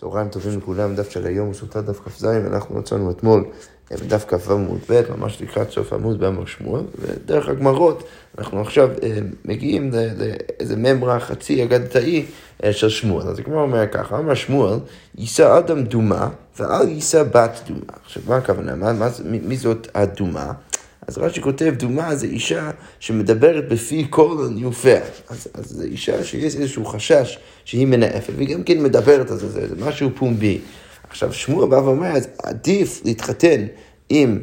צהריים טובים לכולם, דף של היום סוטה דף כ"ז, אנחנו מצאנו אתמול בדף כ"ו עמוד ב', ממש לקראת סוף עמוד באמר שמואל, ודרך הגמרות אנחנו עכשיו אה, מגיעים לאיזה ממרה חצי אגדתאי אה, של שמואל. אז הגמרא אומר ככה, אמר שמואל, יישא אדם דומה ואל יישא בת דומה. עכשיו מה הכוונה? מה, מה, מי זאת הדומה? אז רש"י כותב, דומה זה אישה שמדברת בפי כל הניופיה. אז, אז זו אישה שיש איזשהו חשש שהיא מנאפת, והיא גם כן מדברת על זה, זה, משהו פומבי. עכשיו, שמואל בא ואומר, אז עדיף להתחתן עם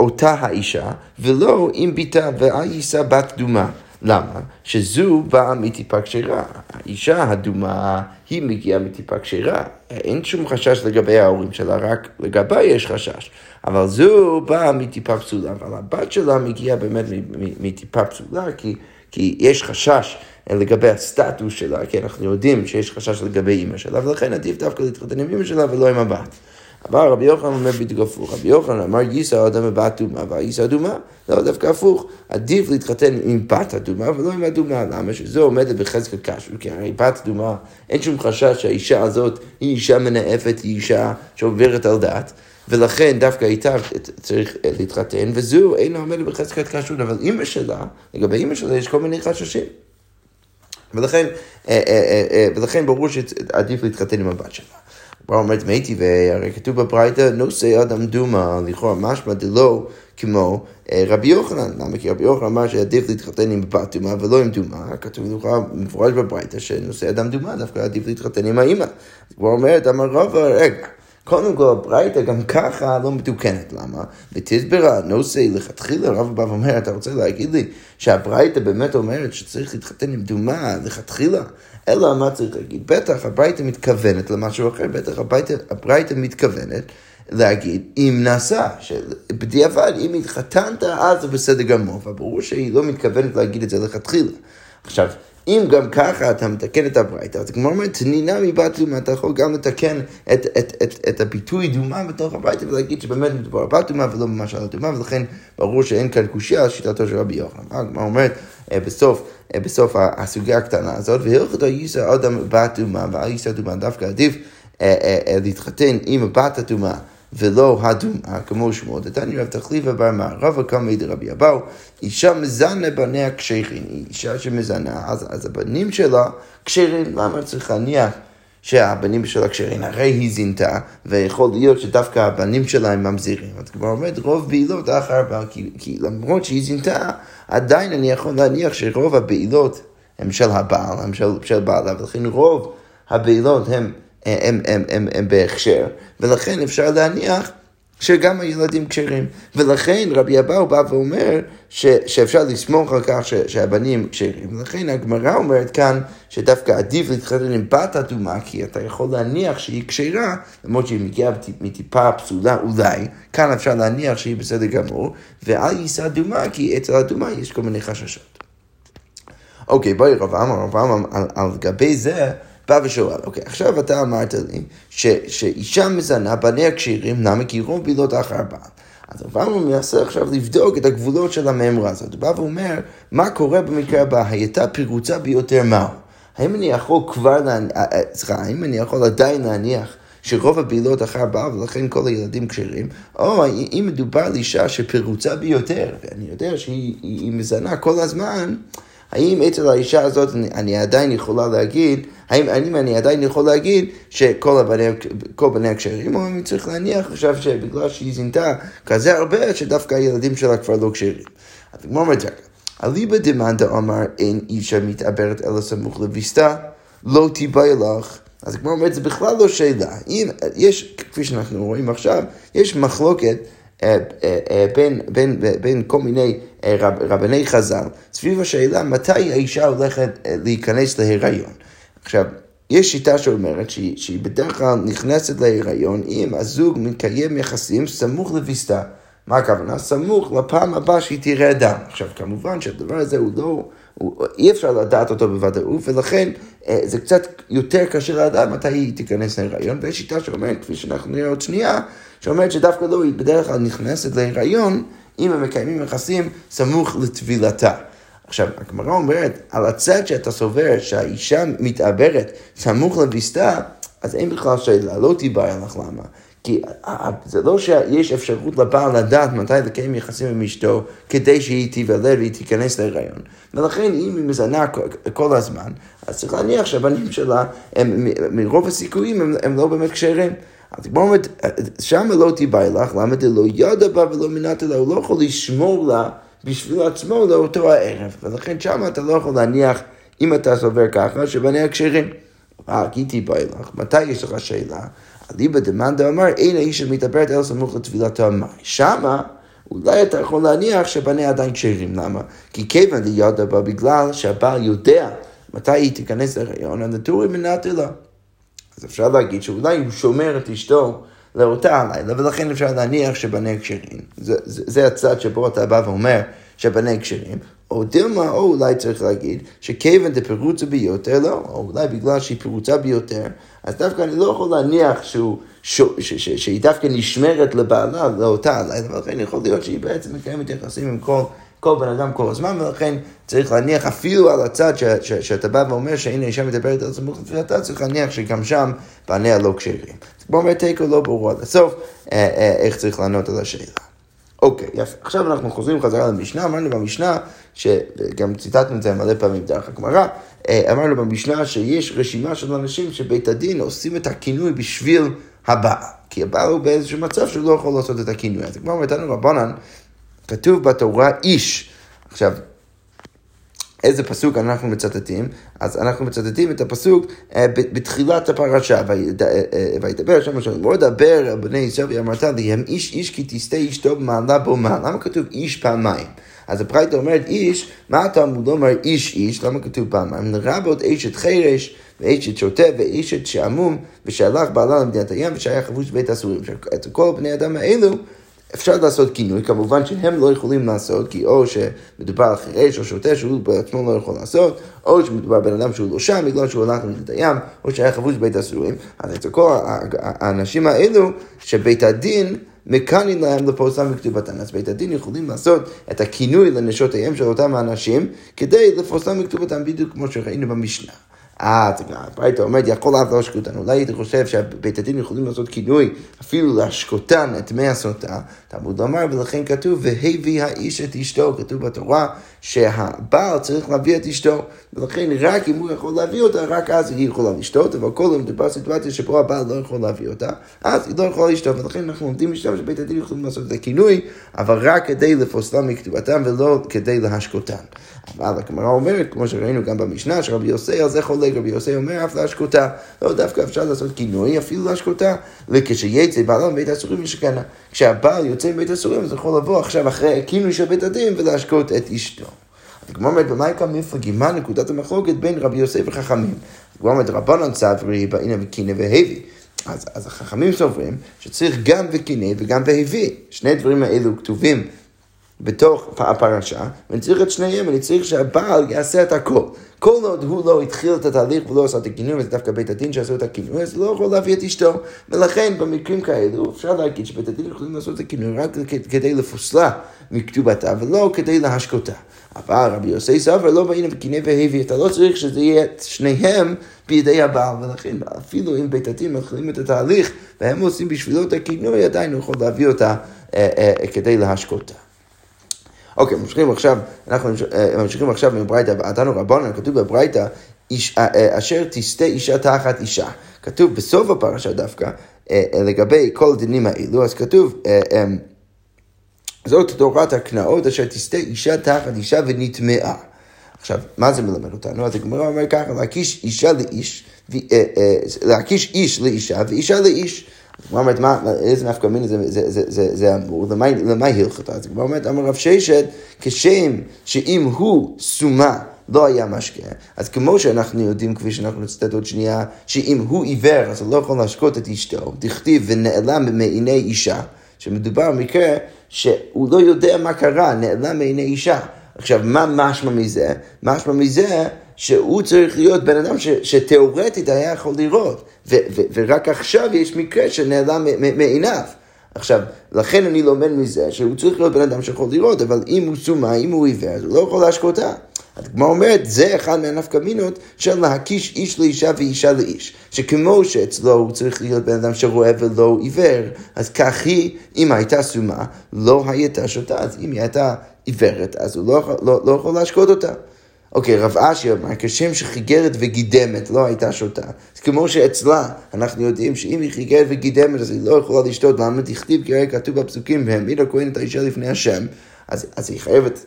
אותה האישה, ולא עם ביתה, ואל יישא בת דומה. למה? שזו באה מטיפה כשרה. האישה הדומה, היא מגיעה מטיפה כשרה. אין שום חשש לגבי ההורים שלה, רק לגבי יש חשש. אבל זו באה מטיפה פסולה, אבל הבת שלה מגיעה באמת מטיפה פסולה, כי, כי יש חשש לגבי הסטטוס שלה, כי אנחנו יודעים שיש חשש לגבי אימא שלה, ולכן עדיף דווקא להתחתן עם אימא שלה ולא עם הבת. אבל רבי יוחנן אומר בדיוק הפוך, רבי יוחנן אמר יישא אדם בבת אדומה ויישא אדומה, לא דווקא הפוך, עדיף להתחתן עם בת אדומה ולא עם אדומה, למה? שזו עומדת בחזקת קשור, כי הרי בת אדומה, אין שום חשש שהאישה הזאת היא אישה מנאפת, היא אישה שעוברת על דעת. ולכן דווקא איתה צריך להתחתן, וזו אינה עומדת בחזקת כשרות, אבל אימא שלה, לגבי אימא שלה יש כל מיני חששים. ולכן, אה, אה, אה, ולכן ברור שעדיף להתחתן עם הבת שלה. כבר אומרת מתי, והרי כתוב בברייתא, נושא אדם דומה, לכאורה משמע דלא כמו רבי יוחנן. למה? כי רבי יוחנן אמר שעדיף להתחתן עם בת דומה ולא עם דומה, כתוב לכאורה מפורש בברייתא שנושא אדם דומה, דווקא עדיף להתחתן עם האימא. אז כבר אומרת, אמר רבא, רגע. קודם כל, הברייתא גם ככה לא מתוקנת, למה? ותסברה, נושא לכתחילה, רב בא ואומר, אתה רוצה להגיד לי שהברייתא באמת אומרת שצריך להתחתן עם דומה לכתחילה? אלא מה צריך להגיד? בטח הברייתא מתכוונת למשהו אחר, בטח הברייתא מתכוונת להגיד אם נעשה, שבדיעבד אם התחתנת אז זה בסדר גמור, וברור שהיא לא מתכוונת להגיד את זה לכתחילה. עכשיו, אם גם ככה אתה מתקן את הברייתא, אז כמו אומרת, תנינה מבת דומה, אתה יכול גם לתקן את, את, את, את הביטוי דומה בתוך הברייתא ולהגיד שבאמת מדובר על בת דומה ולא ממש על הדומה, ולכן ברור שאין כאן קושייה על שיטתו של רבי יוחנן. הגמרא אומרת אה, בסוף, אה, בסוף הסוגיה הקטנה הזאת, והלכתו יישא אדם בת דומה ואל יישא דומה, דווקא עדיף אה, להתחתן עם הבת הדומה. ולא הדומה, כמו שמות, דתני רב תחליפה בר מה, רבא קמא דרבי אבאו, אישה מזנה בניה היא אישה שמזנה, אז, אז הבנים שלה כשרים, למה צריך להניח שהבנים שלה כשרים? הרי היא זינתה, ויכול להיות שדווקא הבנים שלה הם ממזירים. אז כבר אומרת, רוב בעילות אחר בה, כי, כי למרות שהיא זינתה, עדיין אני יכול להניח שרוב הבעילות הם של הבעל, הם של, של בעלה, ולכן רוב הבעילות הם הם, הם, הם, הם בהכשר, ולכן אפשר להניח שגם הילדים כשרים. ולכן רבי אבאו בא ואומר ש, שאפשר לסמוך על כך ש, שהבנים כשרים. ולכן הגמרא אומרת כאן שדווקא עדיף להתחתן עם בת אדומה, כי אתה יכול להניח שהיא כשרה, למרות שהיא מגיעה מטיפה פסולה אולי, כאן אפשר להניח שהיא בסדר גמור, ואל יישא אדומה, כי אצל אדומה יש כל מיני חששות. אוקיי, בואי רב אמר, רב אמר על, על גבי זה, בא ושואל, אוקיי, עכשיו אתה אמרת לי ש, שאישה מזנה בניה כשירים, למה? כי רוב בילות אחר בעל. אז הרמב"ם מנסה עכשיו לבדוק את הגבולות של המאמרה הזאת. הוא בא ואומר, מה קורה במקרה הבא? הייתה פרוצה ביותר מהו? האם אני יכול כבר, אה, אה, סליחה, האם אני יכול עדיין להניח שרוב הבילות אחר בעל ולכן כל הילדים כשרים, או אם מדובר על אישה שפרוצה ביותר, ואני יודע שהיא מזנה כל הזמן, האם אצל האישה הזאת אני, אני עדיין יכולה להגיד, האם, האם אני עדיין יכול להגיד שכל הבני, בני הכשרים, או אני צריך להניח עכשיו שבגלל שהיא זינתה כזה הרבה, שדווקא הילדים שלה כבר לא כשרים. אז כמו אומרת רגע, אליבא דמאנדה אמר אין אישה מתעברת אלא סמוך לביסתה, לא תיבאי לך. אז כמו אומרת, זה בכלל לא שאלה. אם יש, כפי שאנחנו רואים עכשיו, יש מחלוקת אה, אה, אה, בין, בין, בין כל מיני רב, רבני חז"ל, סביב השאלה מתי האישה הולכת להיכנס להיריון. עכשיו, יש שיטה שאומרת שהיא, שהיא בדרך כלל נכנסת להיריון אם הזוג מקיים יחסים סמוך לביסתה. מה הכוונה? סמוך לפעם הבאה שהיא תראה דם. עכשיו, כמובן שהדבר הזה הוא לא, אי אפשר לדעת אותו בוודאות, ולכן זה קצת יותר קשה לדעת מתי היא תיכנס להיריון, ויש שיטה שאומרת, כפי שאנחנו נראה עוד שנייה, שאומרת שדווקא לא, היא בדרך כלל נכנסת להיריון אם הם מקיימים יחסים סמוך לטבילתה. עכשיו, הגמרא אומרת, על הצד שאתה סובר שהאישה מתעברת סמוך לביסתה, אז אין בכלל שאלה, לא תיבהר לך למה. כי זה לא שיש אפשרות לבעל לדעת מתי לקיים יחסים עם אשתו כדי שהיא תיוולד והיא תיכנס להיריון. ולכן אם היא מזנה כל הזמן, אז צריך להניח שהבנים שלה, הם, מרוב הסיכויים הם, הם לא באמת כשרים. אז כמו אומרת, שם לא תיבאי לך, למה דלא ידע בה ולא מינתה לה, הוא לא יכול לשמור לה בשביל עצמו לאותו הערב. ולכן שם אתה לא יכול להניח, אם אתה סובר ככה, שבניה כשרים. אה, כי תיבאי לך, מתי יש לך שאלה? אליבא דמאן דאמר, אין האיש שמתאברת אלא סמוך לטבילתו המים. שמה, אולי אתה יכול להניח שבניה עדיין כשרים. למה? כי כיוון דיודה בה בגלל שהבעל יודע מתי היא תיכנס להריון, הנטורי מנטר לה. אז אפשר להגיד שאולי הוא שומר את אשתו לאותה הלילה, ולכן אפשר להניח שבניה כשרים. זה, זה, זה הצד שבו אתה בא ואומר שבניה כשרים, או דילמה, או אולי צריך להגיד, שכיוון דפירוצה ביותר, לא, או אולי בגלל שהיא פירוצה ביותר, אז דווקא אני לא יכול להניח שהוא, ש, ש, ש, שהיא דווקא נשמרת לבעלה, לאותה הלילה, ולכן יכול להיות שהיא בעצם מקיימת יחסים עם כל... כל בן אדם כל הזמן, ולכן צריך להניח אפילו על הצד ש, ש, שאתה בא ואומר שהנה אישה מדברת על סמוך לתפילתה, צריך להניח שגם שם בניה לא כשרים. כמו אומר תיקו לא ברור עד הסוף, אה, אה, איך צריך לענות על השאלה. אוקיי, יפה. עכשיו אנחנו חוזרים חזרה למשנה, אמרנו במשנה, שגם ציטטנו את זה מלא פעמים דרך הגמרא, אה, אמרנו במשנה שיש רשימה של אנשים שבית הדין עושים את הכינוי בשביל הבעל. כי הבעל הוא באיזשהו מצב שהוא לא יכול לעשות את הכינוי. אז כמו אומרתנו רבנן, כתוב בתורה איש. עכשיו, איזה פסוק אנחנו מצטטים? אז אנחנו מצטטים את הפסוק אה, בתחילת הפרשה, וידבר שם השם, לא דבר בני ישראל ואמרת לי, הם איש איש כי תסטה אשתו במעלה בו מעלה. למה כתוב איש פעמיים? אז הפרייטה אומרת איש, מה התלמוד לא אומר איש איש, למה כתוב פעמיים? לרבות אשת חרש, ואשת שוטה, ואשת שעמום, ושהלך בעלה למדינת הים, ושהיה חבוש בית הסורים. את כל בני אדם האלו, אפשר לעשות כינוי, כמובן שהם לא יכולים לעשות, כי או שמדובר על חירש או שוטה שהוא בעצמו לא יכול לעשות, או שמדובר בבן אדם שהוא לא שם בגלל שהוא הלך למדינת הים, או שהיה חבוש בית הסורים. אז את כל האנשים האלו, שבית הדין מקנין להם לפורסם בכתובתן. אז בית הדין יכולים לעשות את הכינוי לנשותיהם של אותם האנשים, כדי לפורסם בכתובתן בדיוק כמו שראינו במשנה. אה, הברייתא אומרת, יכול אף להשקותן. אולי הייתי חושב שבית הדין יכולים לעשות כינוי, אפילו להשקותן את מי הסוטה. תלמוד לומר, ולכן כתוב, והביא האיש את אשתו. כתוב בתורה שהבעל צריך להביא את אשתו, ולכן רק אם הוא יכול להביא אותה, רק אז היא יכולה לשתות, אבל כל יום מדובר סיטואציה שבו הבעל לא יכול להביא אותה, אז היא לא יכולה לשתות, ולכן אנחנו עומדים משם שבית הדין יכולים לעשות את הכינוי, אבל רק כדי לפוסלם מכתובתם ולא כדי להשקותן. אבל הגמרא אומרת, כמו שראינו גם במשנה, שרבי יוסי על זה חולק, רבי יוסי אומר אף להשקותה. לא דווקא אפשר לעשות כינוי, אפילו להשקותה. וכשיצא בעלה מבית הסורים ישכנה. כשהבעל יוצא מבית הסורים, אז יכול לבוא עכשיו אחרי הכינוי של בית הדין ולהשקות את אשתו. הגמרא אומרת, במאי כאן מפלגים? מה נקודת המחלוקת בין רבי יוסף וחכמים? הגמרא אומרת, רבנן צברי, באינה וקינא והביא. אז, אז החכמים סוברים שצריך גם וקינא וגם והביא. שני הדברים האלו כתובים בתוך הפרשה, ואני צריך את שניהם, אני צריך שהבעל יעשה את הכל. כל עוד הוא לא התחיל את התהליך ולא עשה את הכינוי, וזה דווקא בית הדין שעשו את הכינוי, אז הוא לא יכול להביא את אשתו. ולכן במקרים כאלו אפשר להגיד שבית הדין יכולים לעשות את הכינוי רק כדי לפוסלה מכתובתה, ולא כדי להשקותה. אבל רבי יוסי סבר לא באינה וקינא והביא, אתה לא צריך שזה יהיה את שניהם בידי הבעל, ולכן אפילו אם בית הדין מתחילים את התהליך והם עושים בשבילו את הכינוי, עדיין הוא יכול להביא אותה אה, אה, כדי להשקותה. אוקיי, ממשיכים עכשיו, אנחנו אה, ממשיכים עכשיו מברייתא, ועתנו רבנן, כתוב בברייתא, אה, אה, אשר תסטה אישה תחת אישה. כתוב בסוף הפרשה דווקא, לגבי כל הדינים האלו, אז כתוב, זאת תורת הקנאות אשר תסטה אישה תחת אישה ונטמעה. עכשיו, מה זה מלמד אותנו? אז הגמרא אומר ככה, להקיש אישה לאיש, להקיש איש לאישה ואישה לאיש. הגמרא אומרת, מה, איזה נפקא מיני זה, זה, זה, זה, זה אמור, למה הלכתה? אז הגמרא אומרת, אמר רב ששת, כשם שאם הוא סומה לא היה משקה, אז כמו שאנחנו יודעים, כפי שאנחנו נצטט עוד שנייה, שאם הוא עיוור, אז הוא לא יכול להשקות את אשתו, דכתיב ונעלם מעיני אישה, שמדובר במקרה שהוא לא יודע מה קרה, נעלם מעיני אישה. עכשיו, מה משמע מזה? משמע מזה שהוא צריך להיות בן אדם ש, שתאורטית היה יכול לראות, ו, ורק עכשיו יש מקרה שנעלם מעיניו. עכשיו, לכן אני לומד מזה שהוא צריך להיות בן אדם שיכול לראות, אבל אם הוא סומה, אם הוא עיוור, אז הוא לא יכול להשקותה. הגמרא אומרת, זה אחד מהנפקא מינות של להקיש איש לאישה ואישה לאיש. שכמו שאצלו הוא צריך להיות בן אדם שרואה ולא עיוור, אז כך היא, אם הייתה סומה, לא הייתה שותה. אז אם היא הייתה עיוורת, אז הוא לא, לא, לא יכול להשקות אותה. אוקיי, רב אשי אמר, כשם שחיגרת וגידמת לא הייתה שותה, אז כמו שאצלה אנחנו יודעים שאם היא חיגרת וגידמת אז היא לא יכולה לשתות, למה תכתיב כרגע כתוב בפסוקים, והעמיד הכהן את האישה לפני השם, אז, אז היא חייבת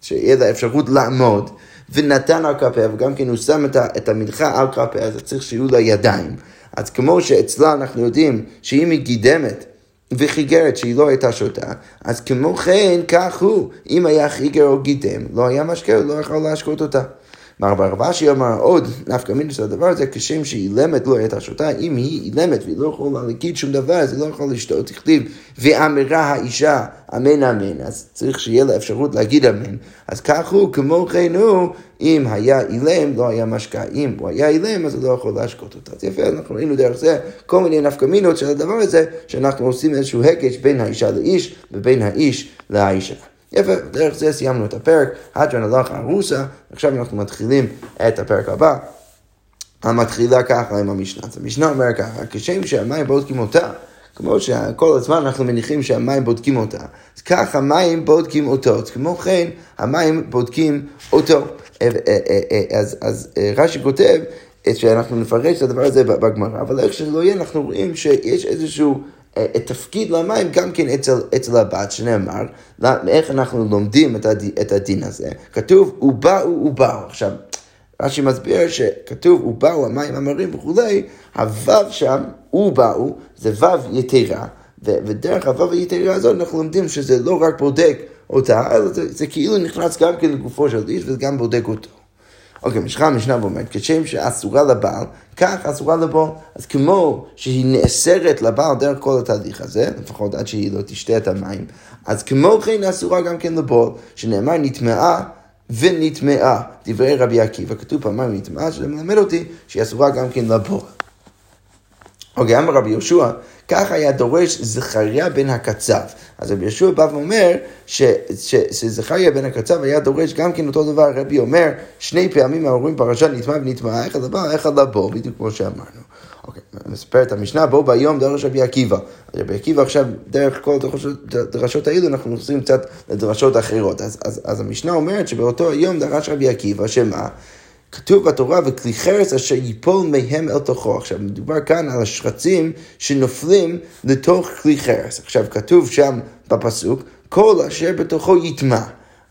שיהיה לה אפשרות לעמוד, ונתן על כפיה, וגם כן הוא שם את המנחה על כפיה, אז צריך שיהיו לה ידיים. אז כמו שאצלה אנחנו יודעים שאם היא גידמת, וחיגרת שהיא לא הייתה שותה, אז כמו כן, כך הוא, אם היה חיגר או גידם, לא היה משקה, הוא לא יכול להשקות אותה. מר בר אשי אמר עוד, נפקא מינה של הדבר הזה, כשם שהיא אילמת לא הייתה שותה, אם היא אילמת והיא לא יכולה להגיד שום דבר, אז היא לא יכולה לשתות, תכתיב, ואמרה האישה, אמן אמן, אז צריך שיהיה לה אפשרות להגיד אמן. אז כך הוא, כמו כן הוא, אם היה אילם, לא היה משקה, אם הוא היה אילם, אז הוא לא יכול להשקות אותה. אז יפה, אנחנו ראינו דרך זה כל מיני נפקא מינות של הדבר הזה, שאנחנו עושים איזשהו הקש בין האישה לאיש, ובין האיש לאישה. יפה, דרך זה סיימנו את הפרק, הדרן הלך ארוסה, עכשיו אנחנו מתחילים את הפרק הבא. המתחילה ככה עם המשנה. אז המשנה אומר ככה, כשם שהמים בודקים אותה, כמו שכל הזמן אנחנו מניחים שהמים בודקים אותה, אז כך המים בודקים אותו, אז כמו כן המים בודקים אותו. אה, אה, אה, אז, אז רש"י כותב שאנחנו נפרש את הדבר הזה בגמרא, אבל איך שזה לא יהיה, אנחנו רואים שיש איזשהו... את תפקיד למים גם כן אצל, אצל הבת, שנאמר, איך אנחנו לומדים את, הד, את הדין הזה. כתוב, ובאו ובאו. עכשיו, רש"י מסביר שכתוב, ובאו המים המרים וכולי, הוו שם, ובאו, זה וו יתרה, ודרך הוו היתרה הזאת אנחנו לומדים שזה לא רק בודק אותה, אלא זה, זה כאילו נכנס גם כן לגופו של איש וזה גם בודק אותו. אוקיי, משכה המשנה ואומרת, כשם שאסורה לבעל, כך אסורה לבעל. אז כמו שהיא נאסרת לבעל דרך כל התהליך הזה, לפחות עד שהיא לא תשתה את המים, אז כמו כן אסורה גם כן לבעל, שנאמר נטמעה ונטמעה, דברי רבי עקיבא, כתוב פעמיים נטמעה, שזה מלמד אותי שהיא אסורה גם כן לבעל. אוקיי, אמר רבי יהושע, כך היה דורש זכריה בן הקצב. אז רבי יהושע בא ואומר ש, ש, שזכריה בן הקצב היה דורש גם כן אותו דבר, רבי אומר, שני פעמים ההורים פרשת נטמע ונטמע, אחד לבא, אחד לבוא, בדיוק כמו שאמרנו. אוקיי, מספר את המשנה, בואו ביום דרש רבי עקיבא. רבי עקיבא עכשיו, דרך כל הדרשות האלו, אנחנו נכנסים קצת לדרשות אחרות. אז, אז, אז המשנה אומרת שבאותו היום דרש רבי עקיבא, שמה? כתוב בתורה, וכלי חרס אשר ייפול מהם אל תוכו. עכשיו, מדובר כאן על השרצים שנופלים לתוך כלי חרס. עכשיו, כתוב שם בפסוק, כל אשר בתוכו יטמע.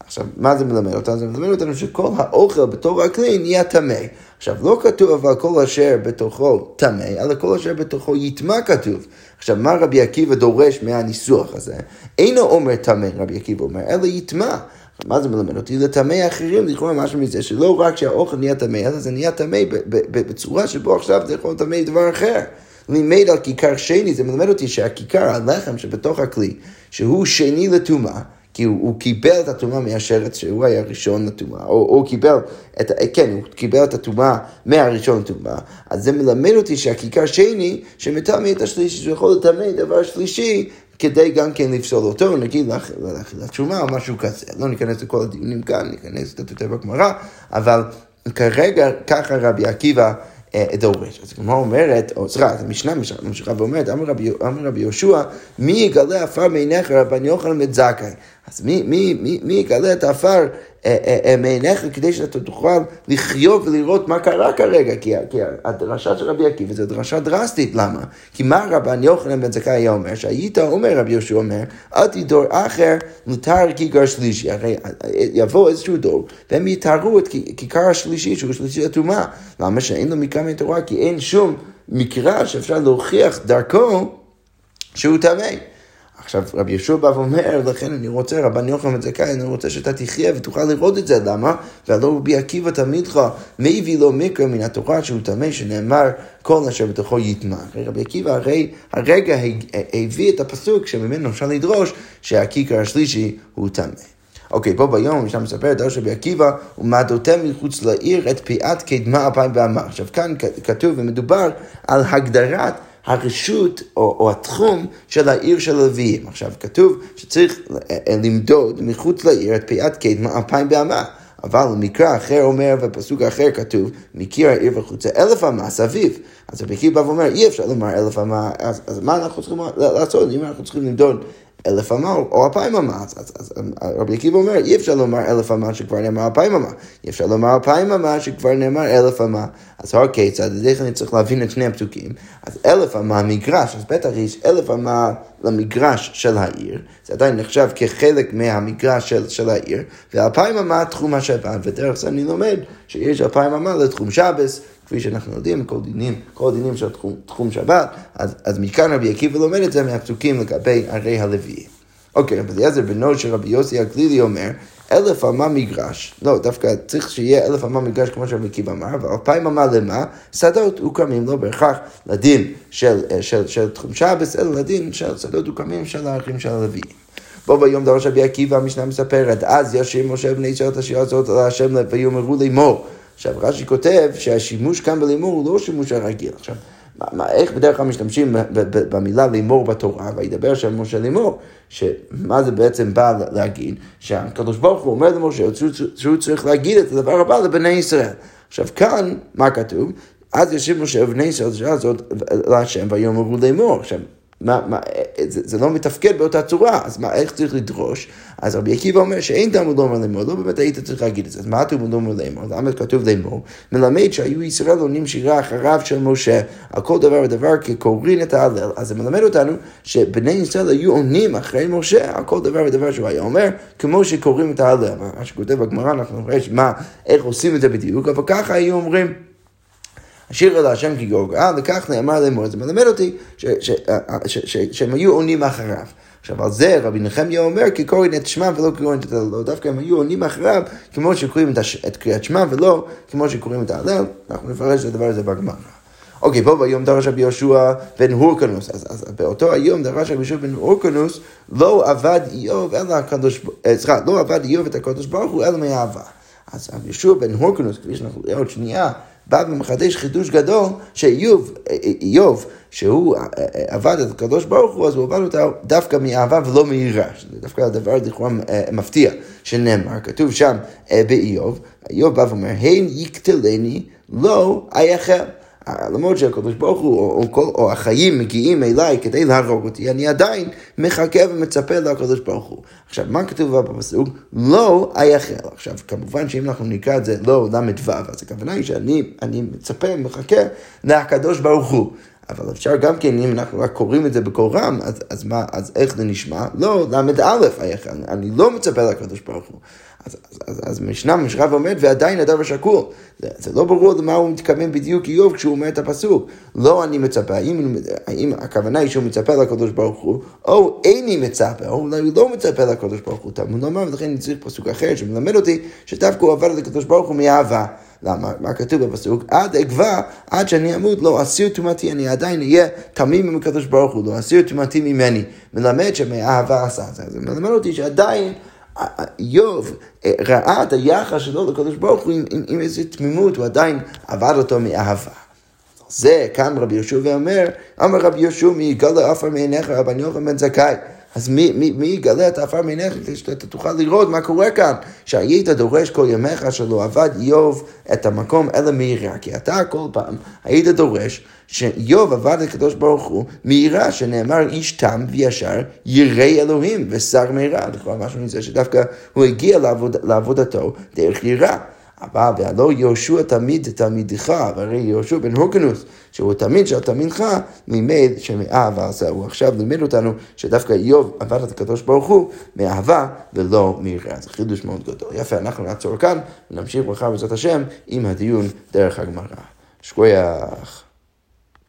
עכשיו, מה זה מלמד אותנו? זה מלמד אותנו שכל האוכל בתוך הכלי נהיה טמא. עכשיו, לא כתוב אבל כל אשר בתוכו טמא, אלא כל אשר בתוכו יטמע כתוב. עכשיו, מה רבי עקיבא דורש מהניסוח הזה? אינו אומר טמא, רבי עקיבא אומר, אלא יטמע. מה זה מלמד אותי? לטמא אחרים, לכאורה משהו מזה, שלא רק שהאוכל נהיה טמא, אלא זה נהיה טמא בצורה שבו עכשיו זה יכול לטמא דבר אחר. לימד על כיכר שני, זה מלמד אותי שהכיכר, הלחם שבתוך הכלי, שהוא שני לטומאה, כי הוא, הוא קיבל את הטומאה מהשרץ שהוא היה ראשון לטומאה, או הוא קיבל את, כן, הוא קיבל את הטומאה מהראשון לטומאה, אז זה מלמד אותי שהכיכר שני, שמטמא את השלישי, שהוא יכול לטמא דבר שלישי, כדי גם כן לפסול אותו, נגיד לאכילת שומה או משהו כזה. לא ניכנס לכל הדיונים כאן, ניכנס קצת יותר בגמרא, אבל כרגע ככה רבי עקיבא אה, דורש. אז הגמרא אומרת, או סליחה, המשנה ממשיכה ואומרת, אמר רבי יהושע, מי יגלה עפר מעיניך רבן יוחנן בן זכאי? אז מי, מי, מי, מי יגלה את העפר אה, אה, מעיניך כדי שאתה תוכל לחיות ולראות מה קרה כרגע? כי, כי הדרשה של רבי עקיבא זו דרשה דרסטית, למה? כי מה רבן יוחנן בן זכאי היה אומר? שהיית אומר, רבי יהושע אומר, אל תדור אחר לתאר כיכר שלישי. הרי יבוא איזשהו דור, והם יתארו את כיכר השלישי, שהוא שלישי הטומאה. למה שאין לו מקרא מתורה? כי אין שום מקרא שאפשר להוכיח דרכו שהוא טמא. עכשיו רבי ישוע בא ואומר, לכן אני רוצה, רבן יוחנן בן זכאי, אני רוצה שאתה תחיה ותוכל לראות את זה, למה? והלא רבי עקיבא תלמידך, מי הביא לו מקרא מן התורה שהוא טמא, שנאמר כל אשר בתוכו יטמע. רבי עקיבא הרי הרגע הביא את הפסוק שממנו אפשר לדרוש שהכיכר השלישי הוא טמא. אוקיי, פה ביום המשנה את דרש רבי עקיבא, ומעדותם מחוץ לעיר את פיאת קדמה אפיים ואמר. עכשיו כאן כתוב ומדובר על הגדרת הרשות או, או התחום של העיר של הלוויים. עכשיו, כתוב שצריך למדוד מחוץ לעיר את פיית קדמה אלפיים באמה. אבל במקרא אחר אומר, בפסוק אחר כתוב, מקיר העיר וחוצה אלף אמה סביב. אז רבי עקיבא אומר, אי אפשר לומר אלף אמה, אז, אז מה אנחנו צריכים לעשות? אם אנחנו צריכים למדוד אלף אמה או אלפיים אמה. אז, אז, אז רבי עקיבא אומר, אי אפשר לומר אלף אמה שכבר נאמר אלפיים אמה. אי אפשר לומר אלפיים אמה שכבר נאמר אלף אמה. אז הר כיצד, איך אני צריך להבין את שני הפסוקים. אז אלף אמה מגרש, אז בטח יש אלף אמה למגרש של העיר, זה עדיין נחשב כחלק מהמגרש של, של העיר, ואלפיים אמה תחום השבת, ודרך זה אני לומד שיש אלפיים אמה לתחום שבס. כפי שאנחנו יודעים, כל דינים, כל דינים של תחום, תחום שבת, אז, אז מכאן רבי עקיבא לומד את זה מהפסוקים לגבי ערי הלוויים. אוקיי, רבי אליעזר בנו של רבי יוסי הגלילי אומר, אלף אמה מגרש, לא, דווקא צריך שיהיה אלף אמה מגרש כמו שרבי עקיבא אמר, אבל אלפיים אמה למה? שדות הוקמים לא בהכרח לדין של, של, של, של תחום שבס, אלא לדין של שדות הוקמים של הערכים של הלוויים. בו ביום דרש רבי עקיבא, המשנה מספרת, אז ישיר משה בני ישראל את השיר הזאת על השם ויאמרו לאמור. עכשיו רש"י כותב שהשימוש כאן בלימור הוא לא שימוש הרגיל. עכשיו, מה, מה, איך בדרך כלל משתמשים במילה לימור בתורה, וידבר שם משה לימור, שמה זה בעצם בא להגיד? שהקדוש ברוך הוא אומר למשה שהוא צריך להגיד את הדבר הבא לבני ישראל. עכשיו כאן, מה כתוב? אז ישיב משה ובני ישראל, הזאת, להשם ויאמרו לאמור. עכשיו, מה, מה, זה, זה לא מתפקד באותה צורה, אז מה, איך צריך לדרוש? אז רבי עקיבא אומר שאין תלמוד לומר לאמור, לא באמת היית צריך להגיד את זה, אז מה התלמוד לומר לאמור? למה כתוב לאמור? מלמד שהיו ישראל עונים שירה אחריו של משה, על כל דבר ודבר כקורין את ההלל, אז זה מלמד אותנו שבני ישראל היו עונים אחרי משה על כל דבר ודבר שהוא היה אומר, כמו שקוראים את ההלל. מה שכותב בגמרא, אנחנו נראה מה, איך עושים את זה בדיוק, אבל ככה היו אומרים. השיר אל השם כי גורגה, וכך נאמר לאמור, זה מלמד אותי שהם היו עונים אחריו. עכשיו על זה רבי נחמיה אומר כי קוראים את שמם ולא קוראים את הלל, דווקא הם היו עונים אחריו כמו שקוראים את קריאת שמם ולא כמו שקוראים את ההלל, אנחנו נפרש את הדבר הזה בגמרא. אוקיי, פה ביום דרש רבי יהושע בן הורקנוס, אז, אז באותו היום דרש רבי יהושע בן הורקנוס לא עבד איוב אלא הקדוש, אה, סליחה, לא עבד איוב את הקדוש ברוך הוא אלא מאהבה. אז רבי יהושע בן הורקנוס, כפי שאנחנו נראה עוד שנייה, בא ומחדש חידוש גדול שאיוב, איוב, שהוא עבד את הקדוש ברוך הוא, אז הוא עבד אותה דווקא מאהבה ולא מיראה. זה דווקא הדבר לכאורה מפתיע שנאמר, כתוב שם באיוב, איוב בא ואומר, הן יקטלני לא אייחל. למרות שהקדוש ברוך הוא, או, או, או, או החיים מגיעים אליי כדי להרוג אותי, אני עדיין מחכה ומצפה לקדוש ברוך הוא. עכשיו, מה כתוב בפסוק? לא אייחל. עכשיו, כמובן שאם אנחנו נקרא את זה לא ל"ו, אז הכוונה היא שאני מצפה, מחכה לקדוש ברוך הוא. אבל אפשר גם כן, אם אנחנו רק קוראים את זה בקול רם, אז, אז מה, אז איך זה נשמע? לא, ל"א, אני, אני לא מצפה לקדוש ברוך הוא. אז, אז, אז, אז משנה משרב עומד ועדיין הדבר שקול. זה, זה לא ברור למה הוא מתכוון בדיוק איוב כשהוא אומר את הפסוק. לא אני מצפה, האם, האם הכוונה היא שהוא מצפה לקדוש ברוך הוא, או איני מצפה, או אולי הוא לא מצפה לקדוש ברוך הוא. תלמוד לומר, ולכן אני צריך פסוק אחר שמלמד אותי שדווקא הוא עבר לקדוש ברוך הוא מאהבה. למה? מה כתוב בפסוק? עד אגבה, עד שאני אמות, לא אסיר טומאתי, אני עדיין אהיה תמים עם הקדוש ברוך הוא, לא אסיר טומאתי ממני. מלמד שמאהבה עשה זה. זה מלמד אותי שעדיין... איוב ראה את היחס שלו לקדוש ברוך הוא עם, עם, עם איזו תמימות, הוא עדיין עבד אותו מאהבה. זה כאן רבי יהושע ואומר, אמר רבי יהושע מי יגלה עפר מעיניך רבן יוחנן בן זכאי. אז מי, מי, מי יגלה את העפר כדי שאתה תוכל לראות מה קורה כאן? שהיית דורש כל ימיך שלא עבד איוב את המקום אלא מיראה. כי אתה כל פעם היית דורש שאיוב עבד לקדוש ברוך הוא מיראה שנאמר איש תם וישר ירא אלוהים ושר מיראה. לכאורה משהו מזה שדווקא הוא הגיע לעבוד, לעבודתו דרך יראה. אבל והלא יהושע תמיד תלמידך, והרי יהושע בן הוקנוס, שהוא תמיד של תלמידך, לימד שמאהבה עשה. הוא עכשיו לימד אותנו שדווקא איוב עבד את הקדוש ברוך הוא מאהבה ולא מיראה. זה חידוש מאוד גדול. יפה, אנחנו נעצור כאן ונמשיך מחר בעזרת השם עם הדיון דרך הגמרא. שכוייח.